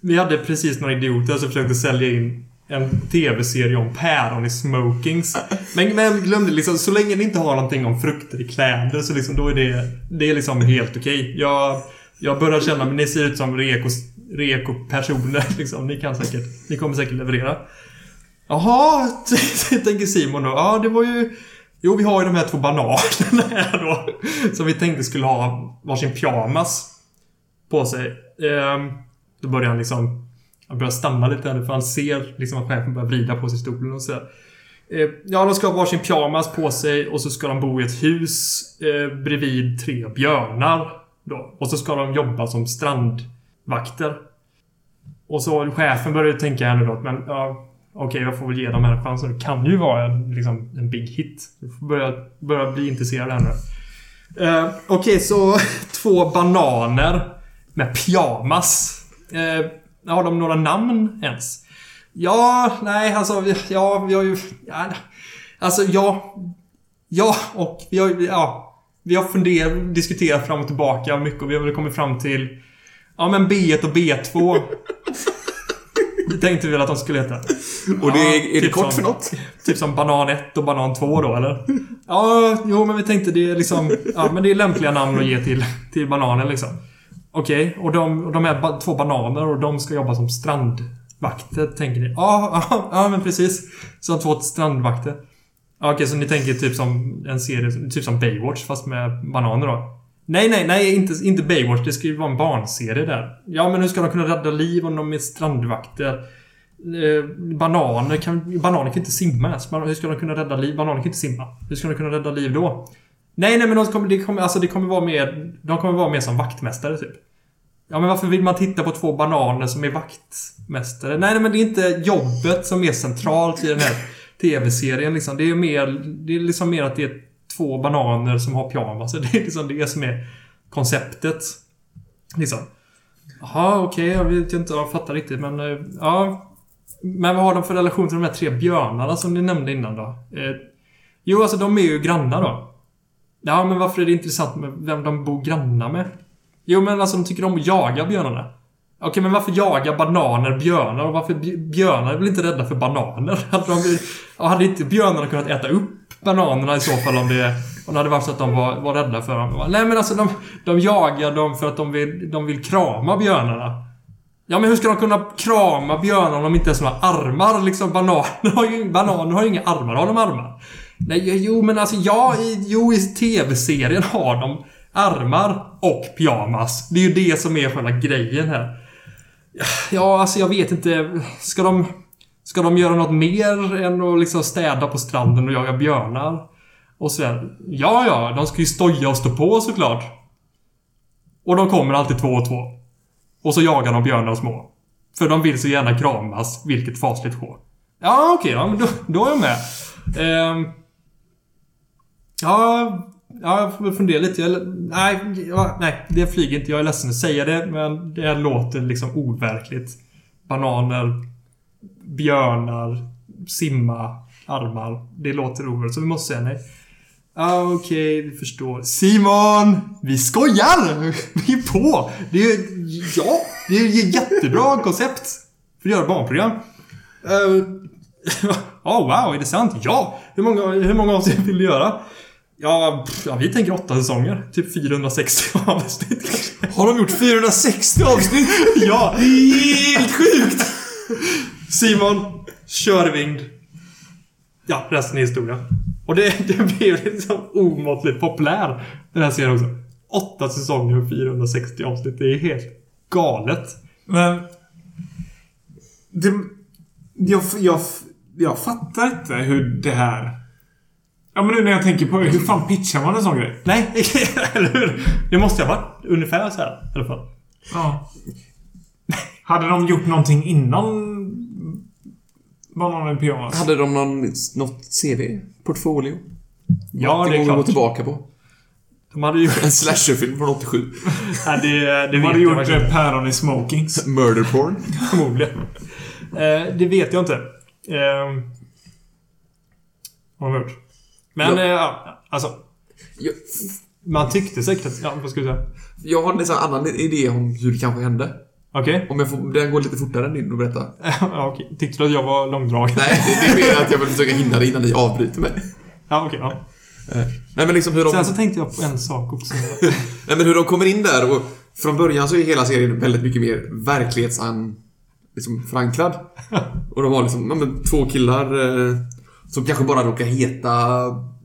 vi hade precis några idioter som försökte sälja in en TV-serie om päron i smokings. Men, men jag glömde liksom, så länge ni inte har någonting om frukter i kläder så liksom, då är det, det är liksom helt okej. Jag, jag börjar känna, men ni ser ut som reko, reko-personer <laughs> liksom. Ni kan säkert, ni kommer säkert leverera. Jaha, <laughs> tänker Simon då. Ja, det var ju... Jo, vi har ju de här två bananerna <laughs> här då. Som vi tänkte skulle ha varsin pyjamas på sig. Ehm, då börjar han liksom... Han börjar stamma lite här nu för han ser liksom att chefen börjar vrida på sig stolen och sådär. Eh, ja, de ska ha varsin pyjamas på sig och så ska de bo i ett hus eh, bredvid tre björnar. Då. Och så ska de jobba som strandvakter. Och så chefen börjar tänka här nu då, men ja, okej, jag får väl ge dem här chansen. Det kan ju vara en, liksom, en big hit. Jag får börja, börja bli intresserad här nu. Eh, okej, så <laughs> två bananer med pyjamas. Eh, har de några namn ens? Ja, nej, alltså, ja, vi har ju... Ja, alltså, ja... Ja, och vi har. Ja. Vi har funderat, diskuterat fram och tillbaka mycket och vi har väl kommit fram till... Ja men B1 och B2. Det <laughs> tänkte vi väl att de skulle heta. Och det är, är det typ kort som- för något? Typ som banan 1 och banan 2 då, eller? Ja, jo men vi tänkte det är liksom... Ja, men det är lämpliga namn att ge till, till bananen liksom. Okej, och de, och de är ba, två bananer och de ska jobba som strandvakter, tänker ni? Ja, <laughs> ja, ja men precis. Som två strandvakter. Ja, Okej, så ni tänker typ som en serie, typ som Baywatch fast med bananer då? Nej, nej, nej, inte, inte Baywatch. Det ska ju vara en barnserie där. Ja, men hur ska de kunna rädda liv om de är strandvakter? Eh, bananer kan, bananer kan inte simma ens. Hur ska de kunna rädda liv? Bananer kan inte simma. Hur ska de kunna rädda liv då? Nej, nej, men de kommer, det kommer, alltså det kommer vara mer... De kommer vara mer som vaktmästare, typ. Ja, men varför vill man titta på två bananer som är vaktmästare? Nej, nej, men det är inte jobbet som är centralt i den här TV-serien liksom. Det är mer... Det är liksom mer att det är två bananer som har pyjamas. <laughs> Det är liksom det som är konceptet. Liksom. Jaha, okej, jag vet inte, jag fattar riktigt men... Eh, ja. Men vad har de för relation till de här tre björnarna som ni nämnde innan då? Eh, jo, alltså de är ju grannar då. Ja, men varför är det intressant med vem de bor grannar med? Jo, men alltså de tycker om att jaga björnarna. Okej, men varför jagar bananer björnar? Och varför björnar är väl inte rädda för bananer? <laughs> Hade, de, hade inte björnarna kunnat äta upp bananerna i så fall om det, om det hade varit så att de var, var rädda för dem? Nej, men alltså de, de jagar dem för att de vill, de vill krama björnarna. Ja, men hur ska de kunna krama björnarna om de inte ens har några armar? Liksom, bananer <laughs> har ju, bananer har ju inga armar. Har de armar? Nej, jo, men alltså ja, i, jo, i TV-serien har de armar och pyjamas. Det är ju det som är själva grejen här. Ja, alltså jag vet inte. Ska de... Ska de göra något mer än att liksom städa på stranden och jaga björnar? Och så här, Ja, ja, de ska ju stoja och stå på såklart. Och de kommer alltid två och två. Och så jagar de björnar små. För de vill så gärna kramas, vilket fasligt sjå. Ja, okej, ja, men då, då är jag med. Ehm, ja, ja, jag får väl fundera lite. Jag, nej, ja, nej, det flyger inte. Jag är ledsen att säga det, men det låter liksom overkligt. Bananer, björnar, simma, armar. Det låter overkligt, så vi måste säga nej. Ah, okej, vi förstår. Simon! Vi skojar! <laughs> Vi är på! Det är ju... Ja, det är ju ett jättebra koncept. För att göra barnprogram. <laughs> Uh, oh, wow, är det sant? Ja! Hur många, hur många avsnitt vill du göra? Ja, pff, ja, vi tänker åtta säsonger. Typ 460 <laughs> avsnitt kanske. Har de gjort 460 avsnitt? <laughs> Ja! Helt sjukt! Simon, kör vind. Ja, resten är historia. Och det, det blev liksom omåttligt populär, den här serien också. Åtta säsonger och 460 avsnitt. Det är helt galet. Men... Det, jag, jag, jag fattar inte hur det här... Ja men nu när jag tänker på det, hur fan pitchar man en sån grej? Nej, <laughs> eller hur? Det måste ha varit ungefär så här i alla fall. Ja. Hade de gjort någonting innan Bananen i pyjamas? Hade de någon, något CV? Portfolio? Ja, det är att gå klart. tillbaka på? De hade gjort... En slasherfilm från 87. Nej, <laughs> det, det De hade gjort eh, päron i smokings. <laughs> Murder porn. Förmodligen. Eh, det vet jag inte. Eh, vad har de gjort? Men, Ja. eh, ja, alltså. Jag, Man tyckte säkert att... Ja, vad ska du säga? jag har en liksom annan idé om hur det kanske hände. Okej. Om jag får, den går lite fortare än din att berätta. <laughs> ja, okej. Tyckte du att jag var långdragen? Nej, det, det är mer att jag vill försöka hinna det innan ni avbryter mig. Ja, okej. ja. Nej men liksom hur de... Sen så tänkte jag på en sak också. <laughs> Nej men hur de kommer in där och från början så är hela serien väldigt mycket mer verklighetsan... Liksom förankrad. <laughs> Och de har liksom, ja, men, två killar eh, som kanske bara råkar heta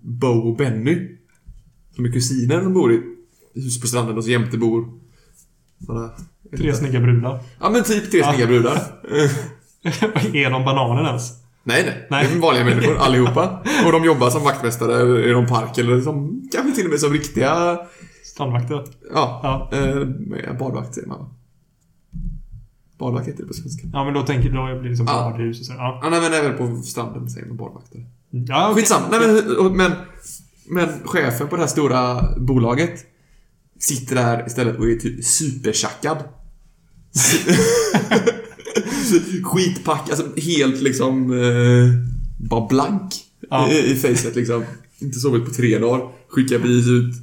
Bo och Benny. Som är kusiner som bor i hus på stranden och så jämte bor... Bara, Tre snygga brudar. Ja men typ tre Ja. snygga brudar. <laughs> är de bananer ens? Nej, nej. Nej. Det är vanliga människor allihopa. <laughs> Och de jobbar som vaktmästare i någon park eller som, kanske till och med som riktiga, Strandvakter? ja, Ja. eh, badvakt säger man? Badvakt heter det på svenska. Ja, men då tänker då blir det som Ja. badhus och så. Ja, Ja, nej men även på stranden säger man badvakter. ja okej. Skitsamma. Nej, men, men, men chefen på det här stora bolaget sitter där istället och är typ supertjackad. <laughs> Skitpack, alltså helt liksom eh, bara blank Ja. i, i facet liksom. Inte sovit på tre dagar. Skickar bevis ut.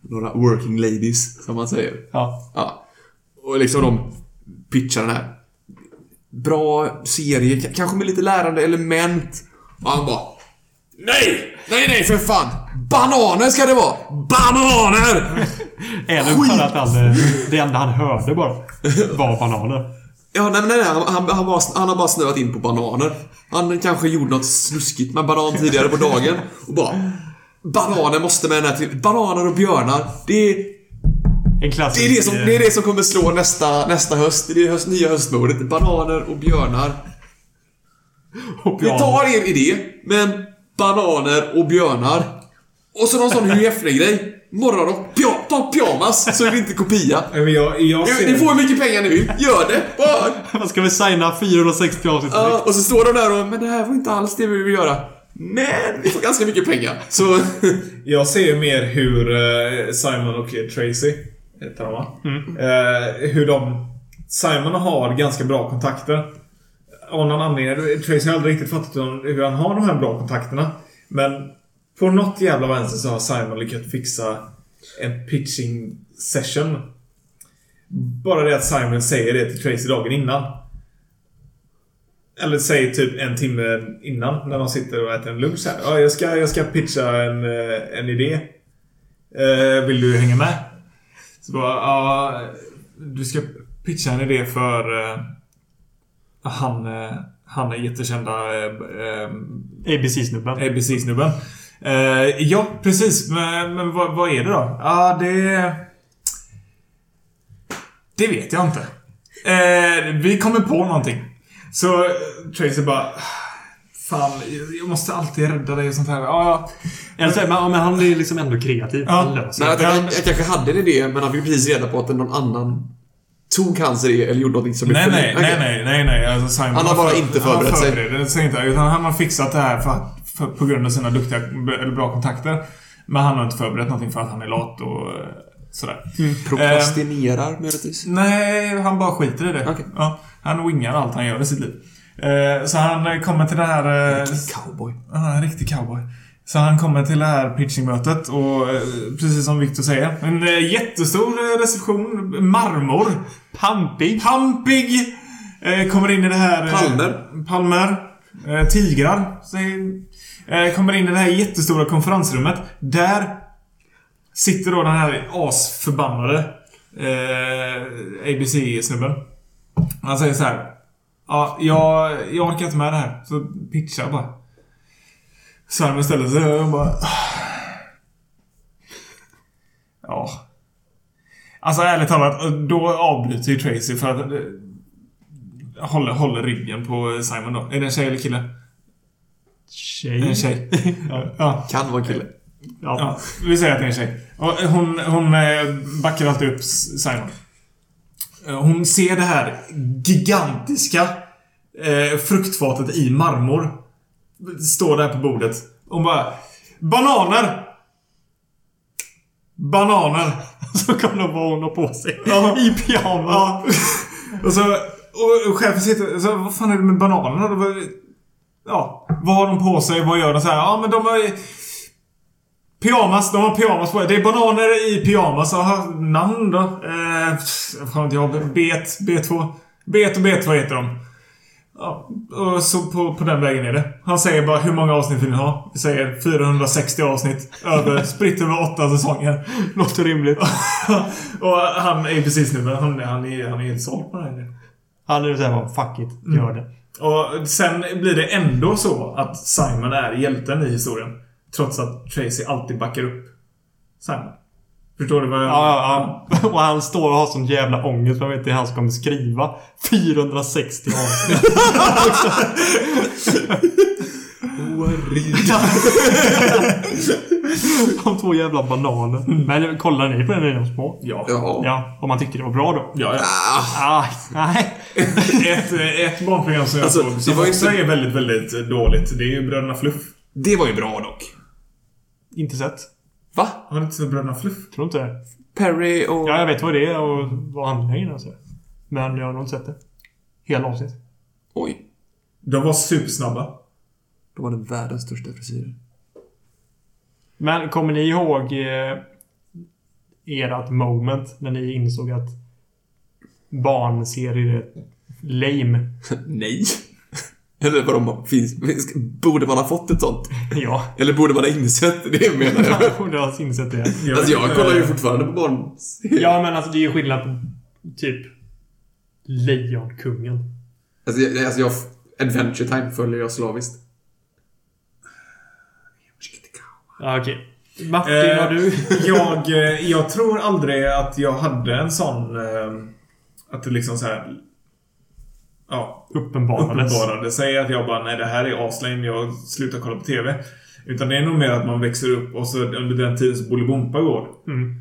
några working ladies, som man säger. Ja. Ja. Och liksom de pitchar den här. Bra serie, kanske med lite lärande element. Och han bara... Nej! Nej, nej, för fan! Bananer ska det vara! Bananer! <laughs> Eller för att han, eh, det enda han hörde bara var bananer. Ja, nej, nej, nej. Han, han, han, han har bara snöat in på bananer. Han kanske gjorde något snuskigt med banan tidigare på dagen. Och bara... Bananer måste med den här till. Bananer och björnar. Det är, En klassisk... det är, det, som, eh, det är det som kommer slå nästa, nästa höst. Det är höst, nya höstmodet. Bananer och björnar. och Vi tar er idé, men bananer och björnar. Och så någon sån <laughs> Hugh Hefner-grej. Morgonrock. Pja, ta pyjamas, så är det inte kopia. Men jag, jag Ja, ser... Ni får hur mycket pengar ni vill. Gör det. Bara. <laughs> Vad ska vi signa 460 avsnitt direkt? och så står de där och Men det här var inte alls det vi ville göra. Men vi får ganska mycket pengar. Så... <laughs> Jag ser mer hur eh, Simon och Tracy, heter de va? Eh, hur de... Simon har ganska bra kontakter. Av någon anledning. Tracy har aldrig riktigt fattat hur han har de här bra kontakterna. Men på något jävla vänster så har Simon lyckats fixa en pitching session. Bara det att Simon säger det till Tracy dagen innan. Eller säg typ en timme innan när de sitter och äter en lunch här. Ja, jag ska, jag ska pitcha en, eh, en idé. Eh, vill du hänga med? Så bara, ja... Du ska pitcha en idé för... Eh, han, eh, han är jättekända eh, eh, ABC-snubben. ABC-snubben. Eh, ja, precis. Men, men vad, vad är det då? Ja, det... Det vet jag inte. Eh, vi kommer på någonting. Så Tracy bara... Fan, jag måste alltid rädda dig och sånt här. Ja, ja. Eller så, men, men han är liksom ändå kreativ. Ja. Han löser Men jag, jag, jag kanske hade en idé, men han fick precis reda på att någon annan tog hans idé eller gjorde någonting som Nej, nej, nej, nej, nej, nej. Alltså, Simon Han har bara inte förberett sig. Han sig inte, utan han har fixat det här för, för, på grund av sina duktiga, eller bra kontakter. Men han har inte förberett någonting för att han är lat och eh, sådär. Prokrastinerar möjligtvis. Nej, han bara skiter i det. Okej. Ja, han wingar allt han gör i sitt liv. Eh, så han kommer till det här... Eh, Cowboy. Ja, en riktig cowboy. Så han kommer till det här pitchingmötet och eh, precis som Victor säger. En jättestor reception. Marmor. Pampig. Pampig. Kommer in i det här... Palmer. Palmer. Tigrar. kommer in i det här jättestora konferensrummet. Där sitter då den här asförbannade ABC-snubben. Han säger så här. Ja, jag, jag orkar inte med det här. Så pitcha bara. Simon ställer sig och bara... Ja. Alltså ärligt talat, då avbryter ju Tracy för att... eh, Håller, håller ryggen på Simon då. Är det en tjej eller kille? Tjej. En tjej. <laughs> ja. Kan vara kille. Ja. Ja, vi säger att det är en tjej. Och hon, hon eh, backar alltid upp Simon. Eh, Hon ser det här gigantiska eh, fruktfatet i marmor. Står där på bordet. Hon bara... Bananer! Bananer! <laughs> Så kommer de bara hon ha på sig. Ja. I pyjamas. Ja. <laughs> Och så... Och, chefen sitter... Så, vad fan är det med bananerna? Ja. Vad har de på sig? Vad gör de? Så här, ja men de har. Pyjamas, de har pyjamas på Det är bananer i pyjamas. Jaha, namn då? Eh, fan jag? B1, B2. B1 och B2 heter de. Ja, och så på, på den vägen är det. Han säger bara hur många avsnitt vill ni ha? Vi säger 460 avsnitt. Över, <laughs> spritt över åtta säsonger. Låter rimligt. <laughs> och han är precis nu, han, han är, han är helt såld på det här. Han är såhär fuck it. Gör det. Och sen blir det ändå så att Simon är hjälten i historien. Trots att Tracy alltid backar upp Simon. Förstår du vad jag... Ja, ja, ja. <laughs> Och han står och har sån jävla ångest. Man vet inte hur han ska skriva 460 avsnitt. Om <laughs> två jävla bananer. Men kollar ni på den när ni var små? Ja. Ja. Ja, om man tyckte det var bra då? Ja, ja. Ah, nej. <laughs> Ett, ett barnprogram som jag Alltså, såg det som var ju också inte- är väldigt, väldigt dåligt. Det är ju Bröderna Fluff. Det var ju bra dock. Inte sett. Va? Har du inte sett Bröderna Fluff? Tror inte det. Perry och... Ja, jag vet vad det är och vad handlingen är och så. Men jag har nog inte sett det. Hela avsnitt. Oj. De var supersnabba. De hade världens största frisyrer. Men kommer ni ihåg... Eh, ert moment när ni insåg att barnserier är lame? <laughs> Nej. Eller vadå, man finns, finns, borde man ha fått ett sånt? <laughs> Ja, Eller borde man ha insett det <laughs> menar jag? jag borde ha insett det. Alltså jag kollar ju fortfarande på barn... Ja, men alltså det är ju skillnad på typ Lejonkungen. Alltså jag, alltså jag... Adventure Time följer jag slaviskt. Ja, okej. Martin, Eh, har du? <laughs> jag, eh, jag tror aldrig att jag hade en sån... Eh, att det liksom så här. Ja, Uppenbarades. uppenbarade sig att jag bara nej det här är aslame, jag slutar kolla på TV. Utan det är nog mer att man växer upp och så under den tiden som Bolibompa går. Mm.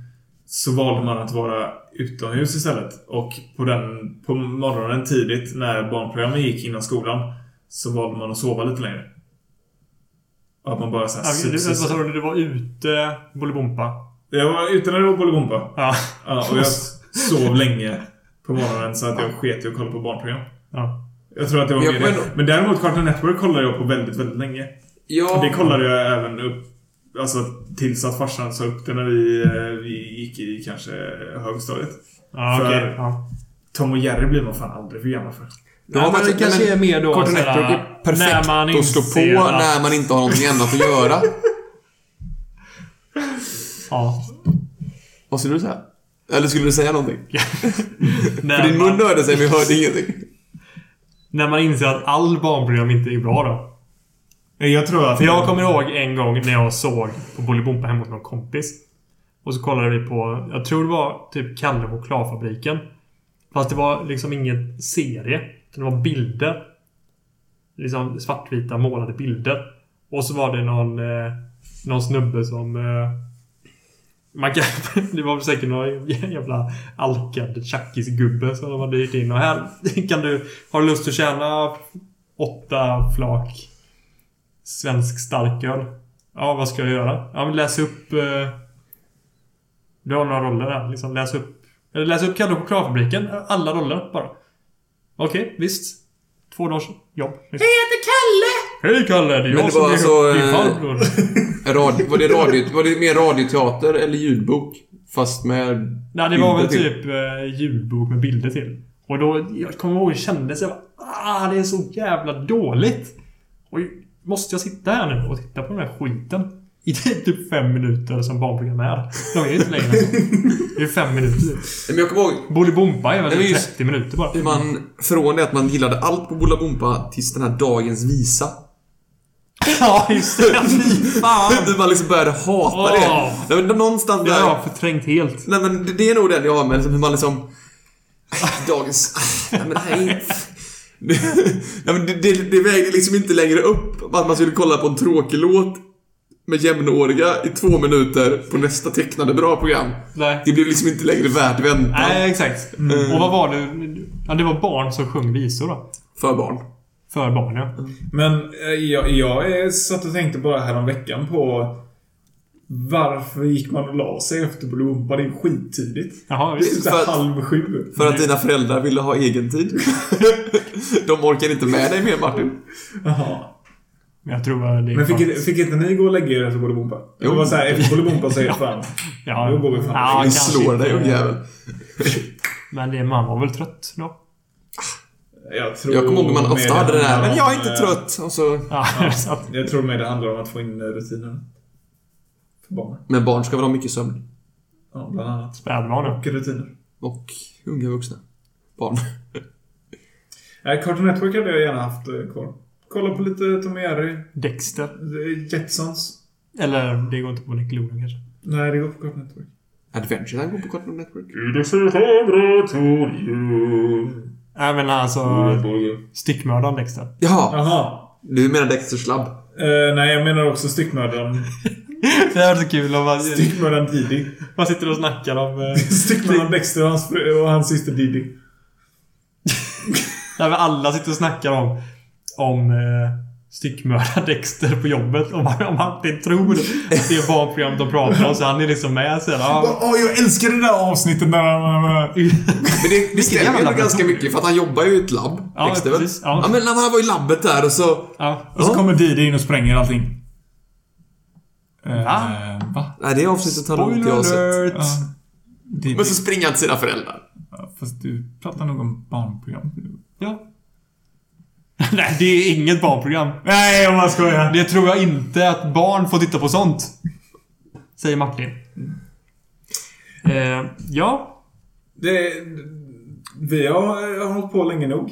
Så valde man att vara utomhus istället. Och på, den, på morgonen tidigt när barnprogrammen gick innan skolan. Så valde man att sova lite längre. Och att man bara såhär... Ja, du, vad sa du? Du var ute Bolibompa? Jag var ute när det var Bolibompa. Ja. Ja, och jag sov länge på morgonen så att jag sket i att kolla på barnprogram. Ja. Jag tror att det var Jag mer det. Men däremot Cartoon Network kollade jag på väldigt, väldigt länge. Ja. Det kollade jag även upp Alltså tills att farsan sa upp det när vi, eh, vi gick i kanske högstadiet. Ja, För- okej. Ja. Tom och Jerry blir man fan aldrig för gammal för. Ja, Ja, men det kanske men är mer då Cartoon Network är perfekt när man att slå på att- när man inte har någonting annat att göra. <laughs> Ja. Vad skulle du säga? Eller skulle du säga någonting? <laughs> För din mun man, rörde sig men jag hörde ingenting. När man inser att all barnprogram inte är bra då. Jag tror att... För jag kommer ihåg en gång när jag såg på Bolibompa hemma hos någon kompis. Och så kollade vi på, jag tror det var typ Kalle chokladfabriken. Fast det var liksom ingen serie. utan Det var bilder. Liksom svartvita målade bilder. Och så var det någon, eh, någon snubbe som... Eh, man kan, <laughs> det var väl säkert någon jävla alkad tjackisgubbe som de hade hyrt in. Och här kan du... Har du lust att tjäna åtta flak svensk starköl? Ja, vad ska jag göra? Ja, men läs upp... Eh, du har några roller där. Liksom läs upp... Eller läs upp Kalle och chokladfabriken. Alla roller bara. Okej, visst. Två dagars jobb. Liksom. jag heter Kalle! Hej Kalle! Det är jag det som var är alltså, din eh, farbror. <laughs> Radio, var, det radio, var det mer radioteater eller ljudbok? Fast med... Nej, det var väl till? typ eh, ljudbok med bilder till. Och då, jag kommer ihåg, jag kände så jag bara, ah, det är så jävla dåligt. Och måste jag sitta här nu och titta på den här skiten? I <laughs> typ fem minuter som barnprogram är. De är ju inte längre än så. Det är fem minuter. Men jag kommer ihåg Bolibompa är väl typ just- 30 minuter bara. hur man... Från det att man gillade allt på Bolibompa tills den här dagens visa. <laughs> Ja, just det. <laughs> Fy fan! Hur man liksom började hata Åh. det. Nej, men någonstans Det där... har jag förträngt helt. Nej men det- det är nog den jag har med liksom, hur man liksom... Dagens... Nej men det här är. Nej men det, det, det vägde liksom inte längre upp att man skulle kolla på en tråkig låt med jämnåriga i två minuter på nästa tecknade bra program. Nej. Det blev liksom inte längre värt väntan Nej, exakt. Och vad var det? Ja, det var barn som sjöng visor då. för barn. För barn, ja. Men eh, jag, jag är- satt och tänkte bara häromveckan på varför gick man och la sig efter Bolibompa? Det är skittidigt. Jaha, Det är visst. typ För att- halv sju. För att dina föräldrar ville ha egen tid. <laughs> De orkar inte med dig mer Martin. Jaha. Jag tror att det Men fick, faktiskt- fick inte ni gå och lägga er efter Bolibompa? Jo. Det var såhär, efter Bolibompa så är det fan... Ja, Då går vi fan. Ja, Vi slår dig inte. ungjävel. Men det, man var väl trött då? Jag tror Jag kommer ihåg att man ofta hade det där, men jag är inte eh, trött. Och så... Ja, Jag tror mer det handlar om att få in eh, rutiner. För barnen. Men barn ska väl ha mycket sömn. Ja, bland annat. spädbarn. Och rutiner. Och unga vuxna. Barn. Nej, <laughs> Cartoon Network hade jag gärna haft eh, kvar. Kolla på lite Tom och Jerry. Dexter. eh, Jetsons. Eller det går inte på Nickelodeon kanske. Nej, det går på Cartoon Network. Adventure Time går på Cartoon Network. Jag menar alltså... Stickmördaren Dexter. Jaha, Jaha. du menar Dexter Slabb? Eh, nej, jag menar också styckmördaren. <laughs> Det är så kul om man, Styckmördaren Didi. man sitter och snackar om... Eh, <laughs> Styckmördaren Dexter och hans, och hans syster Didi. <laughs> där vi alla sitter och snackar om... Om... Eh, Styckmördaren Dexter på jobbet. Om man, om man inte tror att det är barnprogrammet de pratar om så han är liksom med sen. Ja, Åh, jag älskar det där avsnittet när han... Men det, det stämmer ju ganska mycket för att han jobbar ju i ett labb. Ja, Dexter, precis. Ja. ja, men när han var i labbet där och så... ja. Och så kommer Didi in och spränger allting. Eh, Va? va? Nej, det avsnittet har nog inte jag sett. Ja. Men så springer han till sina föräldrar. Ja, Fast du pratar nog om barnprogram nu. Ja. <laughs> Nej, det är inget barnprogram. Nej, om man skojar. Det tror jag inte att barn får titta på sånt. Säger Martin. Eh, ja. Det, vi har, har hållit på länge nog.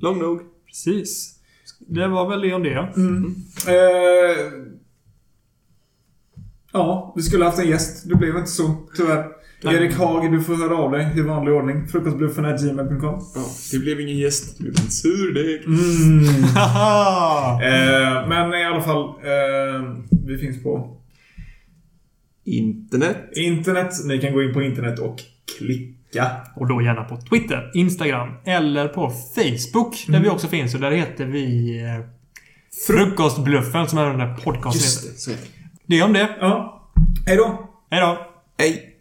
Lång nog. Precis. Det var väl det om det. ja. Eh, ja, vi skulle haft en gäst. Det blev inte så, tyvärr. Erik Haag, du får höra av dig i vanlig ordning. Frukostbluffen.gmail.com Ja, det blev ingen gäst. Det blev en surdeg. Haha! <laughs> eh, Men i alla fall, eh, vi finns på Internet. internet. Ni kan gå in på internet och klicka. Och då gärna på Twitter, Instagram eller på Facebook. Där vi också finns. Och där heter vi... Eh, Frukostbluffen som är den där podcasten Just heter. det, det. Det är om det. Ja. Hej då! Hej då! Hej.